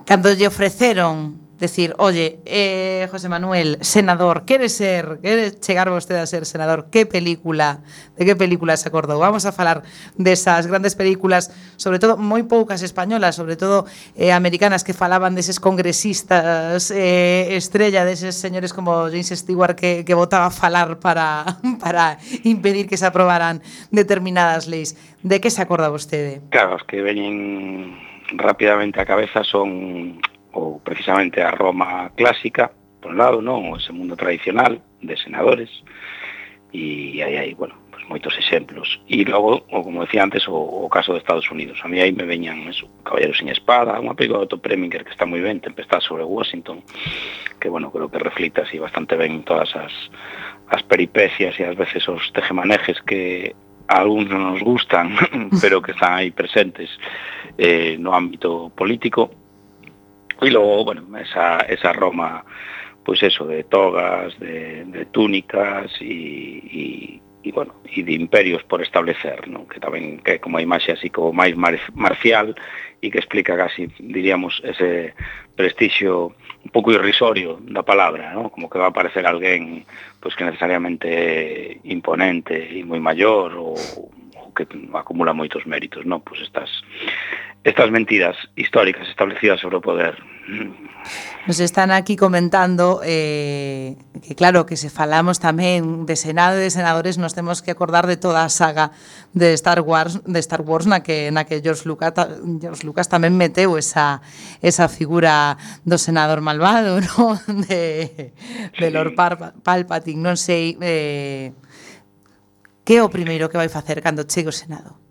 cando lle ofreceron decir, oye, eh, José Manuel, senador, quere ser, quere chegar vostede a ser senador, que película, de que película se acordou? Vamos a falar desas grandes películas, sobre todo moi poucas españolas, sobre todo eh, americanas que falaban deses congresistas eh, estrella, deses señores como James Stewart que, que votaba a falar para, para impedir que se aprobaran determinadas leis. De que se acorda vostede? Claro, os que veñen rápidamente á cabeza son ou precisamente a Roma clásica, por un lado, non, ese mundo tradicional de senadores, e aí hai, bueno, pues moitos exemplos. E logo, o, como decía antes, o, o caso de Estados Unidos. A mí aí me veñan eso, Caballero sin Espada, unha película de Otto Preminger que está moi ben, Tempestad sobre Washington, que, bueno, creo que reflita así bastante ben todas as, as peripecias e as veces os tejemanejes que a algúns non nos gustan, pero que están aí presentes eh, no ámbito político E logo, bueno, esa, esa Roma, pois pues eso, de togas, de, de túnicas e, e, e, bueno, e de imperios por establecer, non? que tamén que é como a imaxe así como máis mar, marcial e que explica casi, diríamos, ese prestixio un pouco irrisorio da palabra, ¿no? como que va a aparecer alguén pois pues, que necesariamente é imponente e moi maior ou, ou que acumula moitos méritos, non? Pois pues estas estas mentiras históricas establecidas sobre o poder. Nos están aquí comentando eh, que claro que se falamos tamén de Senado e de senadores nos temos que acordar de toda a saga de Star Wars de Star Wars na que na que George Lucas ta, George Lucas tamén meteu esa esa figura do senador malvado, ¿no? de de sí. Lord Palpatine, non sei eh, que é o primeiro que vai facer cando chegue o Senado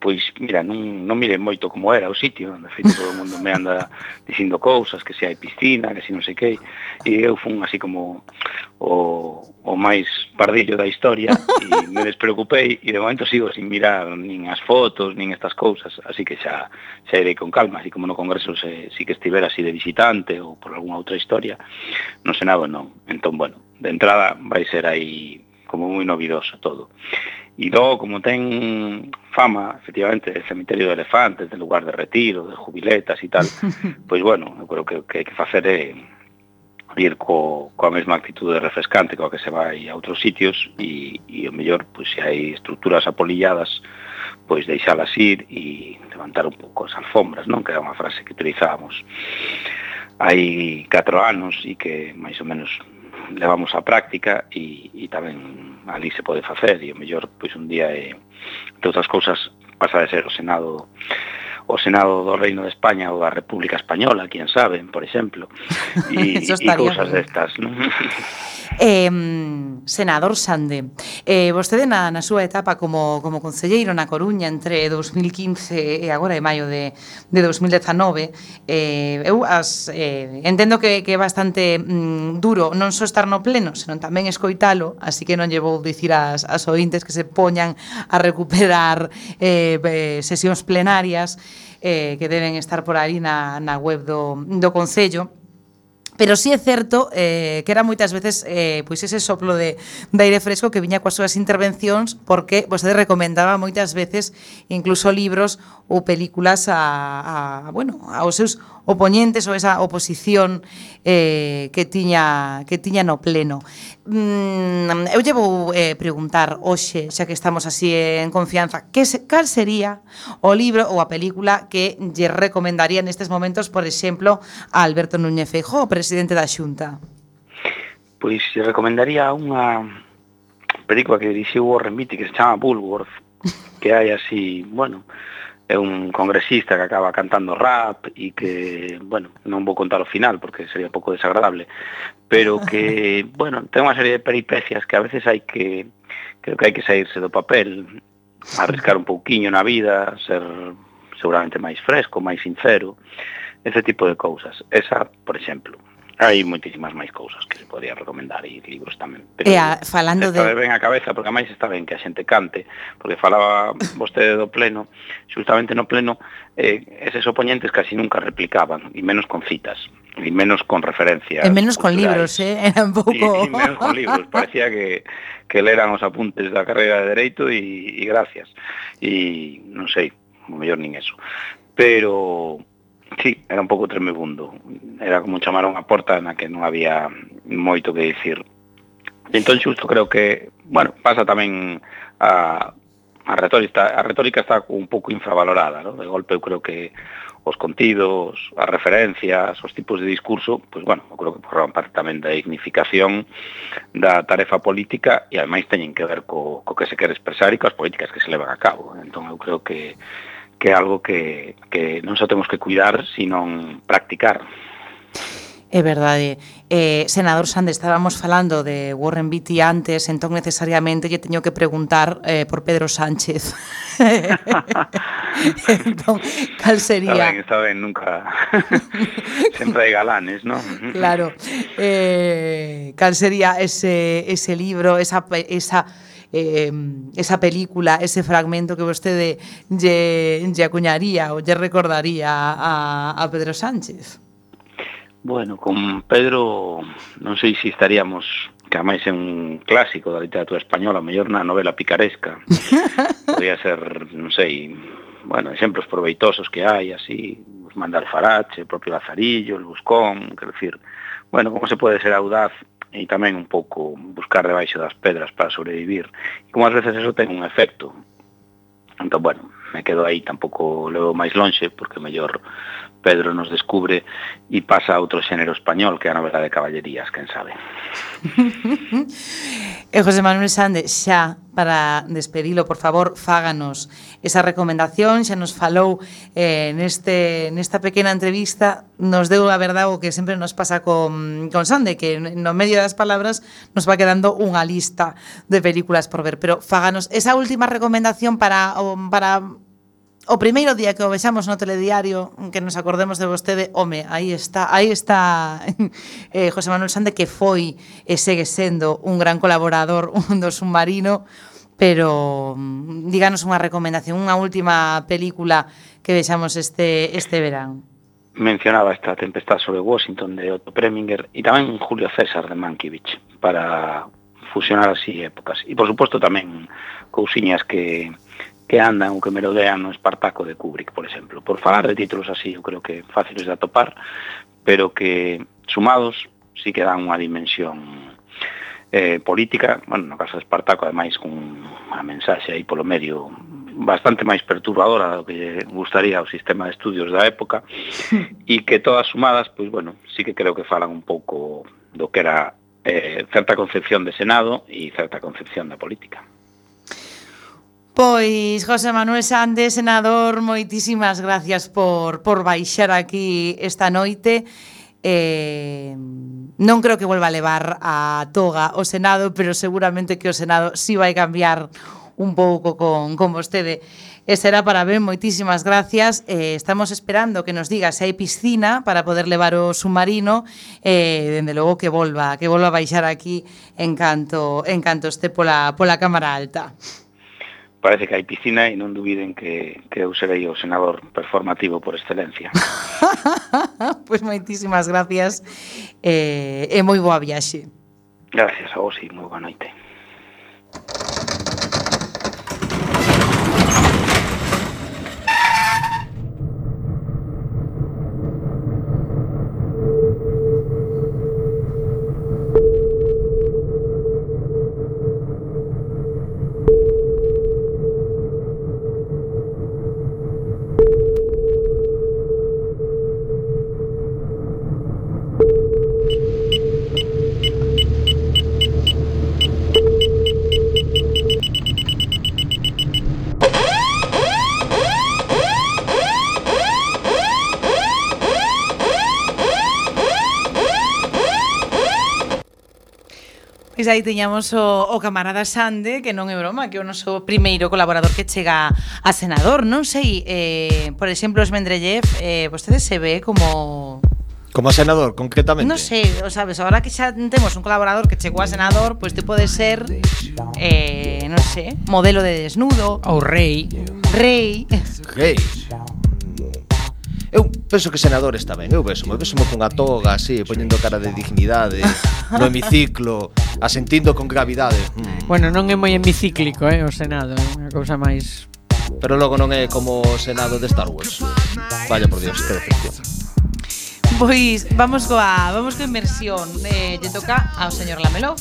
pois, mira, non, non mirei moito como era o sitio, de feito todo o mundo me anda dicindo cousas, que se hai piscina, que se non sei que, e eu fun así como o, o máis pardillo da historia, e me despreocupei, e de momento sigo sin mirar nin as fotos, nin estas cousas, así que xa, xa irei con calma, así como no congreso se, si que estivera así de visitante ou por algunha outra historia, non se nada non. Entón, bueno, de entrada vai ser aí como moi novidoso todo. E logo, como ten fama, efectivamente, de cemiterio de elefantes, de lugar de retiro, de jubiletas e tal, pois, bueno, eu creo que o que hai que facer é eh, ir co, coa mesma actitude refrescante coa que se vai a outros sitios e, e o mellor, pois, se hai estruturas apolilladas, pois deixalas ir e levantar un pouco as alfombras, non? Que era unha frase que utilizábamos hai catro anos e que máis ou menos levamos a práctica e, e tamén ali se pode facer. E o mellor pois un día é, entre outras cousas pasa de ser o Senado o Senado do Reino de España ou a República Española, quién sabe, por exemplo, e cousas destas. Non? Eh, senador Sande, eh, vostede na, na súa etapa como, como concelleiro na Coruña entre 2015 e agora de maio de, de 2019 eh, eu as, eh, entendo que, que é bastante mm, duro non só estar no pleno, senón tamén escoitalo así que non lle vou dicir as, as ointes que se poñan a recuperar eh, eh sesións plenarias eh, que deben estar por aí na, na web do, do Concello. Pero sí é certo eh, que era moitas veces eh, pois ese soplo de, de aire fresco que viña coas súas intervencións porque vostede recomendaba moitas veces incluso libros ou películas a, a, bueno, aos seus opoñentes ou esa oposición eh, que tiña que tiña no pleno. Mm, eu lle vou eh, preguntar hoxe, xa que estamos así en confianza, que se, cal sería o libro ou a película que lle recomendaría nestes momentos, por exemplo, a Alberto Núñez Feijóo, presidente da Xunta? Pois lle recomendaría unha película que dirixiu Warren Beatty que se chama Bulworth, que hai así, bueno, é un congresista que acaba cantando rap e que, bueno, non vou contar o final porque sería un pouco desagradable, pero que, bueno, ten unha serie de peripecias que a veces hai que creo que hai que saírse do papel, arriscar un pouquiño na vida, ser seguramente máis fresco, máis sincero, ese tipo de cousas. Esa, por exemplo, Hai moitísimas máis cousas que se podía recomendar e libros tamén. Pero e a, falando de... ben a cabeza, porque máis está ben que a xente cante, porque falaba vostede do pleno, justamente no pleno, eh, eses oponentes casi nunca replicaban, e menos con citas, e menos con referencias. E menos con culturais. libros, eh? Era un pouco... E, e menos con libros, parecía que, que leran os apuntes da carreira de Dereito e, e gracias. E non sei, o mellor nin eso. Pero Sí, era un pouco tremebundo. Era como chamar a unha porta na que non había moito que dicir. Entón xusto creo que, bueno, pasa tamén a a retórica, a retórica está un pouco infravalorada, ¿no? De golpe eu creo que os contidos, as referencias, os tipos de discurso, pois bueno, eu creo que forman parte tamén da dignificación da tarefa política e ademais teñen que ver co, co que se quere expresar e coas políticas que se levan a cabo. Entón eu creo que que é algo que, que non só temos que cuidar, sino practicar. É verdade. Eh, senador Sande, estábamos falando de Warren Beatty antes, entón necesariamente lle teño que preguntar eh, por Pedro Sánchez. entón, cal sería... Está ben, está ben, nunca... Sempre hai galanes, non? claro. Eh, cal sería ese, ese libro, esa... esa eh, esa película, ese fragmento que vostede lle, lle acuñaría ou lle recordaría a, a Pedro Sánchez? Bueno, con Pedro non sei se estaríamos que máis é un clásico da literatura española, mellor na novela picaresca. Podría ser, non sei, bueno, exemplos proveitosos que hai, así, os mandar farache, o propio Lazarillo, el Buscón, quer decir, bueno, como se pode ser audaz e tamén un pouco buscar debaixo das pedras para sobrevivir. E como ás veces eso ten un efecto. Entón, bueno, me quedo aí, tampouco levo máis lonxe, porque mellor Pedro nos descubre e pasa a outro xénero español que é a novela de caballerías, quen sabe. e eh, José Manuel Sande, xa para despedilo, por favor, fáganos esa recomendación, xa nos falou eh, neste, nesta pequena entrevista, nos deu a verdade o que sempre nos pasa con, con Sande, que no medio das palabras nos va quedando unha lista de películas por ver, pero fáganos esa última recomendación para, para o primeiro día que o vexamos no telediario, que nos acordemos de vostede, home, aí está, aí está eh, José Manuel Sande que foi e segue sendo un gran colaborador un do submarino, pero mm, díganos unha recomendación, unha última película que vexamos este este verán. Mencionaba esta Tempestad sobre Washington de Otto Preminger e tamén Julio César de Mankiewicz para fusionar así épocas. E por suposto tamén cousiñas que que andan ou que merodean no Espartaco de Kubrick, por exemplo. Por falar de títulos así, eu creo que fáciles de atopar, pero que sumados sí que dan unha dimensión eh, política, bueno, no caso de Espartaco, ademais, con unha mensaxe aí polo medio bastante máis perturbadora do que gustaría ao sistema de estudios da época e que todas sumadas, pois bueno, sí que creo que falan un pouco do que era eh, certa concepción de Senado e certa concepción da política. Pois, José Manuel Sández, senador, moitísimas gracias por, por baixar aquí esta noite. Eh, non creo que volva a levar a toga o Senado, pero seguramente que o Senado si sí vai cambiar un pouco con, con vostede. E será para ben, moitísimas gracias. Eh, estamos esperando que nos diga se hai piscina para poder levar o submarino. Eh, dende logo que volva, que volva a baixar aquí en canto, en canto este pola, pola Cámara Alta parece que hai piscina e non dubiden que, que eu serei o senador performativo por excelencia. pois pues moitísimas gracias eh, e moi boa viaxe. Gracias a vos e moi boa noite. Pois aí tiñamos o, o camarada Sande, que non é broma, que é o noso primeiro colaborador que chega a senador. Non sei, eh, por exemplo, os Mendrellev, eh, vostede se ve como Como senador, concretamente? Non sei, o sabes, agora que xa temos un colaborador que chegou a senador, pois pues te pode ser, eh, non sei, modelo de desnudo. Ou rei. Rei. Rei. Eu penso que senador está ben, eu vexo, eu beso cunha toga así, poñendo cara de dignidade no hemiciclo, asentindo con gravidade. Mm. Bueno, non é moi hemicíclico, eh, o Senado, é unha cousa máis Pero logo non é como o Senado de Star Wars. Vaya por Dios, que decepción. Pois vamos coa, vamos coa inmersión. Eh, lle toca ao señor Lameló.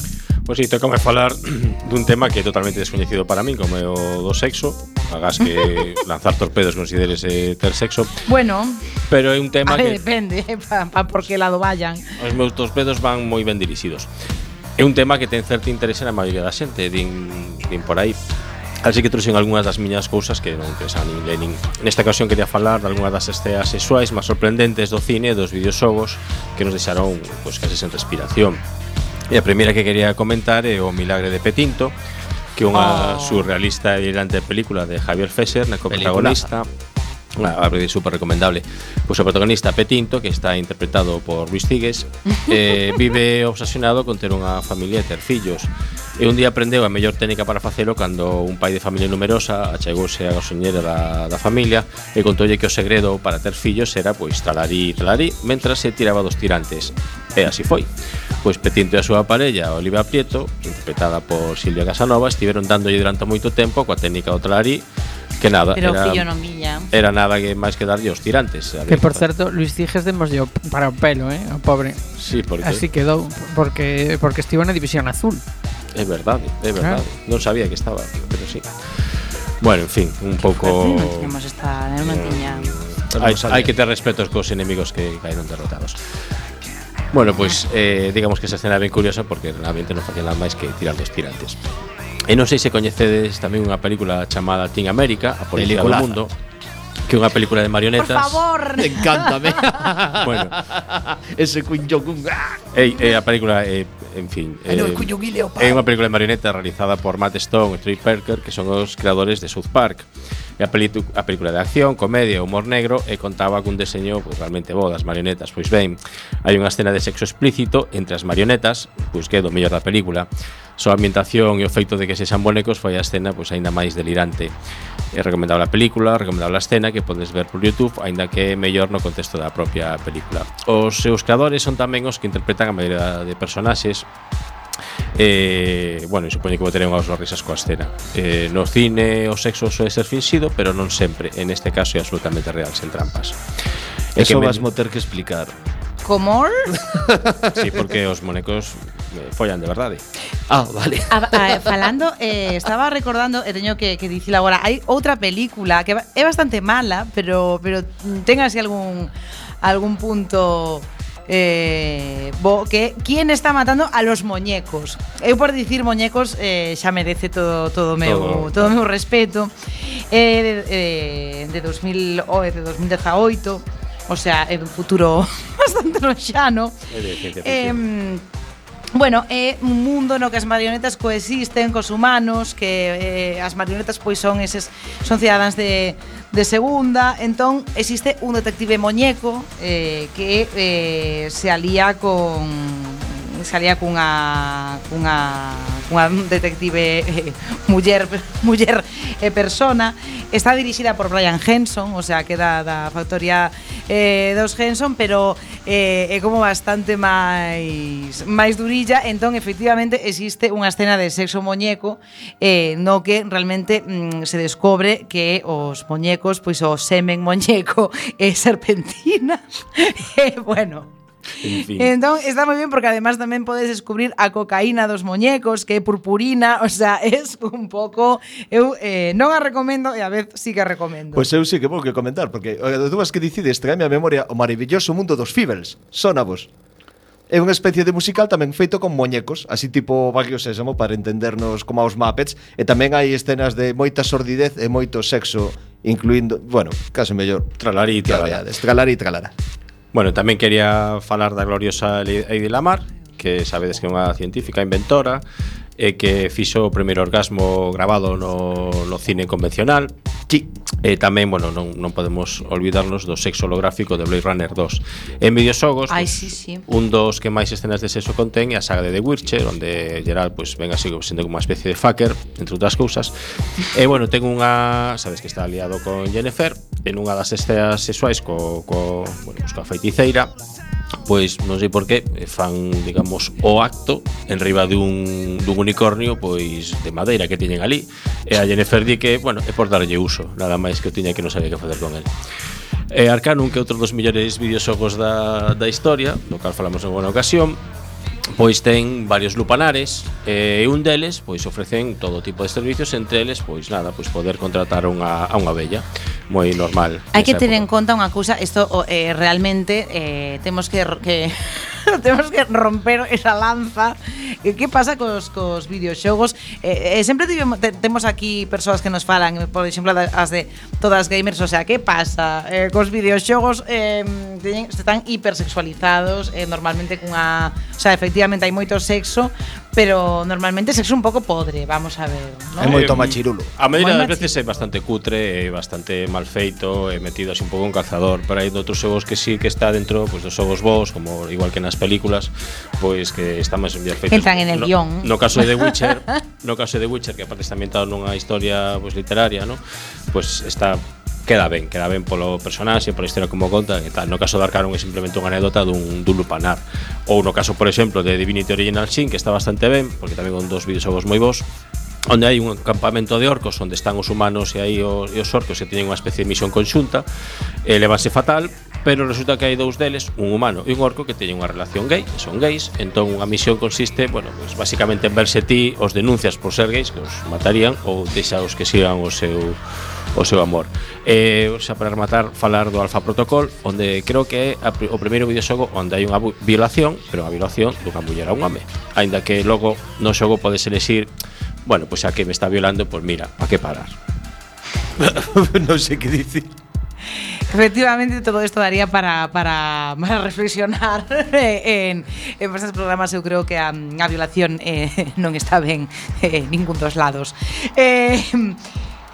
Pois si, sí, tocame falar dun tema que é totalmente descoñecido para min Como é o do sexo. Agás que lanzar torpedos considerese ter sexo. Bueno. Pero é un tema a ver, que... depende, pa, pa por que lado vayan. Os meus torpedos van moi ben dirixidos. É un tema que ten certo interese na maioría da xente Din, din por aí. Así que trouxen algunhas das miñas cousas que non pensan nin Lenin. Nesta ocasión quería falar de algunhas das esteas sexuais máis sorprendentes do cine e dos videoxogos que nos deixaron pois, case sen respiración. E a primeira que quería comentar é o Milagre de Petinto, que é unha oh. surrealista e delirante película de Javier Fesser, na coprotagonista. A ver, super recomendable. Pois o protagonista Petinto, que está interpretado por Luis Cigues, eh, vive obsesionado con ter unha familia e ter fillos. E un día aprendeu a mellor técnica para facelo cando un pai de familia numerosa achegouse á gasoñera da, da familia e contoulle que o segredo para ter fillos era pois talarí, talarí, mentras se tiraba dos tirantes. E así foi. Pois Petinto e a súa parella, Olivia Prieto, interpretada por Silvia Casanova, estiveron dándolle durante moito tempo coa técnica do Talari que nada, Pero era, fillo non milla. era nada que máis que darlle os tirantes. Ver, que por certo, Luis Ciges demoslle para o pelo, eh, o pobre. Sí, porque así quedou porque porque estivo na división azul. É verdade, é verdade. Claro. Non sabía que estaba, pero sí. Bueno, en fin, un pouco Non estar, eh, non tiña. Hai que ter respetos cos enemigos que caeron derrotados. Bueno, pois eh, digamos que esa escena é ben curiosa porque realmente non facían nada máis que tirar dos tirantes. E non sei se coñecedes tamén unha película chamada Team America, a policía do Peliculaza. mundo, que é unha película de Por marionetas. favor. Encántame. Bueno, Ese Queen Jong-un. ah. é, é a película, é, en fin. Eh, é unha película de marioneta realizada por Matt Stone e Trey Parker que son os creadores de South Park. E a, a película de acción, comedia, e humor negro e contaba cun deseño pois, realmente bo das marionetas. Pois ben, hai unha escena de sexo explícito entre as marionetas, pois que é do mellor da película. Só a ambientación e o feito de que sexan bonecos foi a escena pois aínda máis delirante. É recomendado a película, recomendado a escena que podes ver por YouTube, aínda que é mellor no contexto da propia película. Os seus creadores son tamén os que interpretan a maioría de personaxes. Eh, bueno, e supoño que vou ter unhas risas coa escena. Eh, No cine o sexo soe ser finxido Pero non sempre, en este caso é absolutamente real Sen trampas. Eso que vas me... ter que explicar. Comor? Sí, porque os monecos follan de verdade. Ah, vale. Ah, a, a, eh, falando, eh, estaba recordando, e teño que, que dicir agora, hai outra película que é bastante mala, pero pero ten así algún algún punto eh, bo, que quién está matando a los muñecos. Eu por dicir muñecos eh, xa merece todo todo o meu todo, todo meu respeto. Eh, de, eh, de 2000 oh, de 2018, o sea, é un futuro bastante lonxano. É de ciencia ficción. Eh, Bueno, é un mundo no que as marionetas coexisten cos humanos, que eh, as marionetas pois son eses son cidadáns de, de segunda, entón existe un detective moñeco eh, que eh, se alía con se alía cunha cunha unha detective eh, muller, muller e eh, persona. Está dirixida por Brian Henson, o sea, que da, da factoría eh, dos Henson, pero eh, é como bastante máis máis durilla, entón efectivamente existe unha escena de sexo moñeco eh, no que realmente mm, se descobre que os moñecos, pois o semen moñeco é eh, serpentina. eh, bueno, en fin. Entón, está moi ben porque además tamén podes descubrir a cocaína dos moñecos, que é purpurina, o sea, es un pouco eu eh, non a recomendo e a vez sí que a recomendo. Pois pues eu sí que vou que comentar porque dúas que dicides traeme a memoria o maravilloso mundo dos Fibels. Sonavos. É unha especie de musical tamén feito con moñecos, así tipo Barrio Sésamo para entendernos como aos Muppets, e tamén hai escenas de moita sordidez e moito sexo, incluindo, bueno, case mellor, tralarita, tralará. Tralará, tralara. Bueno, tamén quería falar da gloriosa Lady Lamar, que sabedes que é unha científica inventora, eh, que fixo o primeiro orgasmo grabado no, no cine convencional. Sí. E eh, tamén, bueno, non, non podemos olvidarnos do sexo holográfico de Blade Runner 2. En videoxogos, Ai, sí, sí. un dos que máis escenas de sexo contén é a saga de The Witcher, onde Geralt pues, ven así sendo como unha especie de fucker, entre outras cousas. E bueno, ten unha, sabes que está aliado con Jennifer, en unha das escenas sexuais co, co, bueno, pues, coa feiticeira, pois non sei por qué eh, fan, digamos, o acto en riba dun, dun unicornio pois de madeira que tiñen ali. E a Jennifer di que, bueno, é por darlle uso nada máis que eu tiña que non sabía que facer con el. E Arcanum, que é outro dos millores videoxogos da, da historia, do cal falamos en boa ocasión, pois ten varios lupanares e un deles pois ofrecen todo tipo de servicios entre eles pois nada, pois poder contratar unha, a unha bella moi normal. Hai que tener en conta unha cousa, isto eh, realmente eh, temos que, que temos que romper esa lanza. E que pasa cos, cos videoxogos? Eh, eh, sempre tivemos, te, temos aquí persoas que nos falan, por exemplo, as de todas gamers, o sea, que pasa? Eh, cos videoxogos eh, teñen, están hipersexualizados, eh, normalmente cunha, o sea, efectivamente hai moito sexo, pero normalmente sexo un pouco podre, vamos a ver, ¿no? É moito eh, machirulo. A maioría das veces é bastante cutre, é bastante mal feito, é metido así un pouco en calzador, pero hai doutros xogos que sí que está dentro, pois pues, dos xogos vos, como igual que nas películas, pois pues, que están máis bien feitos. Entran en el no, guión. No caso de The Witcher, no caso de The Witcher, que aparte está ambientado nunha historia pois pues, literaria, ¿no? Pois pues, está queda ben, queda ben polo personaxe, pola historia como conta e tal. No caso de Arcanum é simplemente unha anécdota dun, dun lupanar. Ou no caso, por exemplo, de Divinity Original Sin, que está bastante ben, porque tamén con dos videoxogos moi bons, onde hai un campamento de orcos onde están os humanos e aí os, e os orcos que teñen unha especie de misión conxunta e elevanse fatal, pero resulta que hai dous deles, un humano e un orco que teñen unha relación gay, son gays, entón unha misión consiste, bueno, pues basicamente en verse ti os denuncias por ser gays que os matarían ou deixa os que sigan o seu o seu amor. Eh, xa para rematar falar do Alpha Protocol, onde creo que é a, o primeiro videoxogo onde hai unha violación, pero unha violación dunha muller a un home. Aínda que logo no xogo podes elexir, bueno, pois pues a que me está violando, pois pues mira, a que parar. non sei que dicir. Efectivamente, todo isto daría para, para, para reflexionar en, en estes programas. Eu creo que um, a, a violación eh, non está ben eh, ningún dos lados. Eh,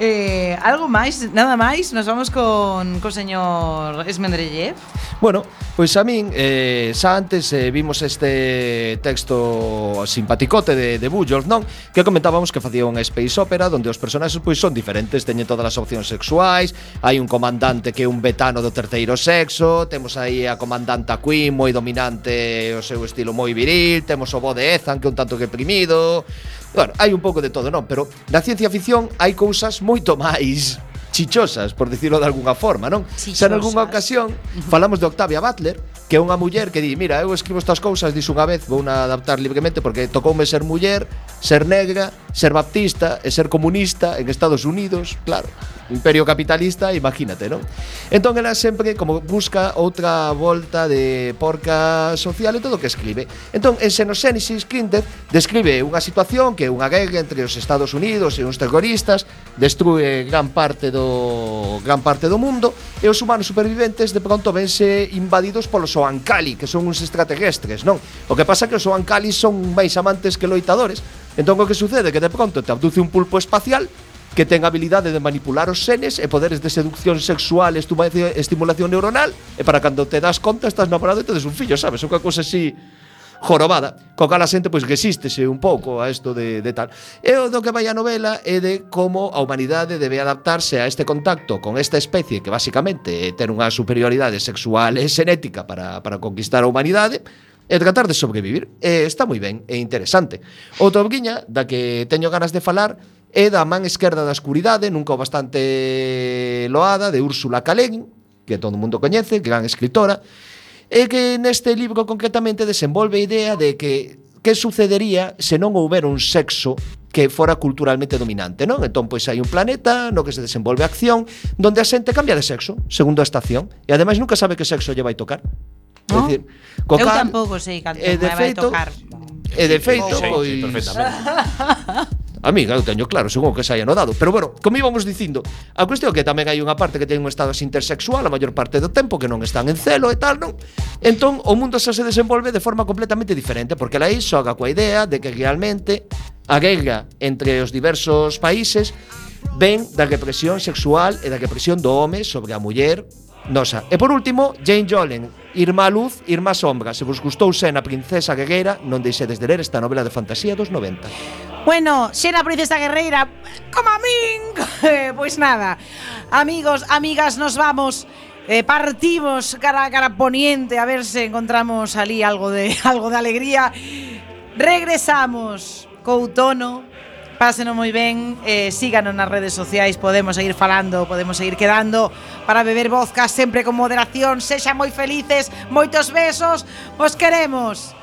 Eh, algo máis, nada máis, nos vamos con, co señor Esmendrellev. Bueno, pois pues a min, eh, xa antes eh, vimos este texto simpaticote de, de Bujold, non? Que comentábamos que facía unha space opera onde os personaxes pois son diferentes, teñen todas as opcións sexuais, hai un comandante que é un betano do terceiro sexo, temos aí a comandanta Queen moi dominante, o seu estilo moi viril, temos o bo de Ethan que un tanto que primido, Bueno, hai un pouco de todo, non? Pero na ciencia ficción hai cousas moi moito máis chichosas, por dicirlo de algunha forma, non? Xa Xa algunha ocasión falamos de Octavia Butler, que é unha muller que di, mira, eu escribo estas cousas, dis unha vez, vou na adaptar libremente porque tocoume ser muller, ser negra, ser baptista e ser comunista en Estados Unidos, claro imperio capitalista, imagínate, non? Entón ela sempre como busca outra volta de porca social e todo o que escribe. Entón, en Xenosénesis Quintez describe unha situación que é unha guerra entre os Estados Unidos e uns terroristas destrue gran parte do gran parte do mundo e os humanos superviventes de pronto vense invadidos polos Oankali, que son uns extraterrestres, non? O que pasa é que os Oankali son máis amantes que loitadores. Entón o que sucede é que de pronto te abduce un pulpo espacial que ten habilidade de manipular os senes e poderes de seducción sexual, estimulación neuronal, e para cando te das conta estás namorado e tedes un fillo, sabes? É unha cousa así jorobada, co cal a xente pois resístese un pouco a isto de, de tal. E o do que vai a novela é de como a humanidade debe adaptarse a este contacto con esta especie que basicamente é ter unha superioridade sexual e xenética para, para conquistar a humanidade, e tratar de sobrevivir. E está moi ben, é interesante. Outra obguiña da que teño ganas de falar e da man esquerda da escuridade, nunca o bastante loada, de Úrsula Caleguin, que todo o mundo coñece, gran escritora, e que neste libro concretamente desenvolve a idea de que que sucedería se non houbera un sexo que fora culturalmente dominante, non? Entón, pois hai un planeta no que se desenvolve a acción donde a xente cambia de sexo segundo a estación e ademais nunca sabe que sexo lle vai tocar. No? Decir, dicir, co Eu cal, tampouco sei canto me vai tocar. E de feito, sí, pois... Sí, perfectamente. A mí, eu teño claro, según que se no dado. Pero bueno, como íbamos dicindo, a cuestión é que tamén hai unha parte que ten un estado intersexual a maior parte do tempo, que non están en celo e tal, non? Entón, o mundo xa se desenvolve de forma completamente diferente, porque lei xoga coa idea de que realmente a guerra entre os diversos países ven da represión sexual e da represión do home sobre a muller nosa. E por último, Jane Jolen, Irmá Luz, Irmá Sombra. Se vos gustou sen a princesa guerreira, non deixedes de ler esta novela de fantasía dos 90. Bueno, xera princesa guerreira Como a min eh, Pois nada. Amigos, amigas, nos vamos. Eh, Partimos cara a cara poniente A ver se encontramos ali algo de, algo de alegría. Regresamos co outono. Pásenos moi ben, eh, síganos nas redes sociais Podemos seguir falando, podemos seguir quedando. Para beber vodka sempre con moderación Sexan moi felices, moitos besos Vos queremos.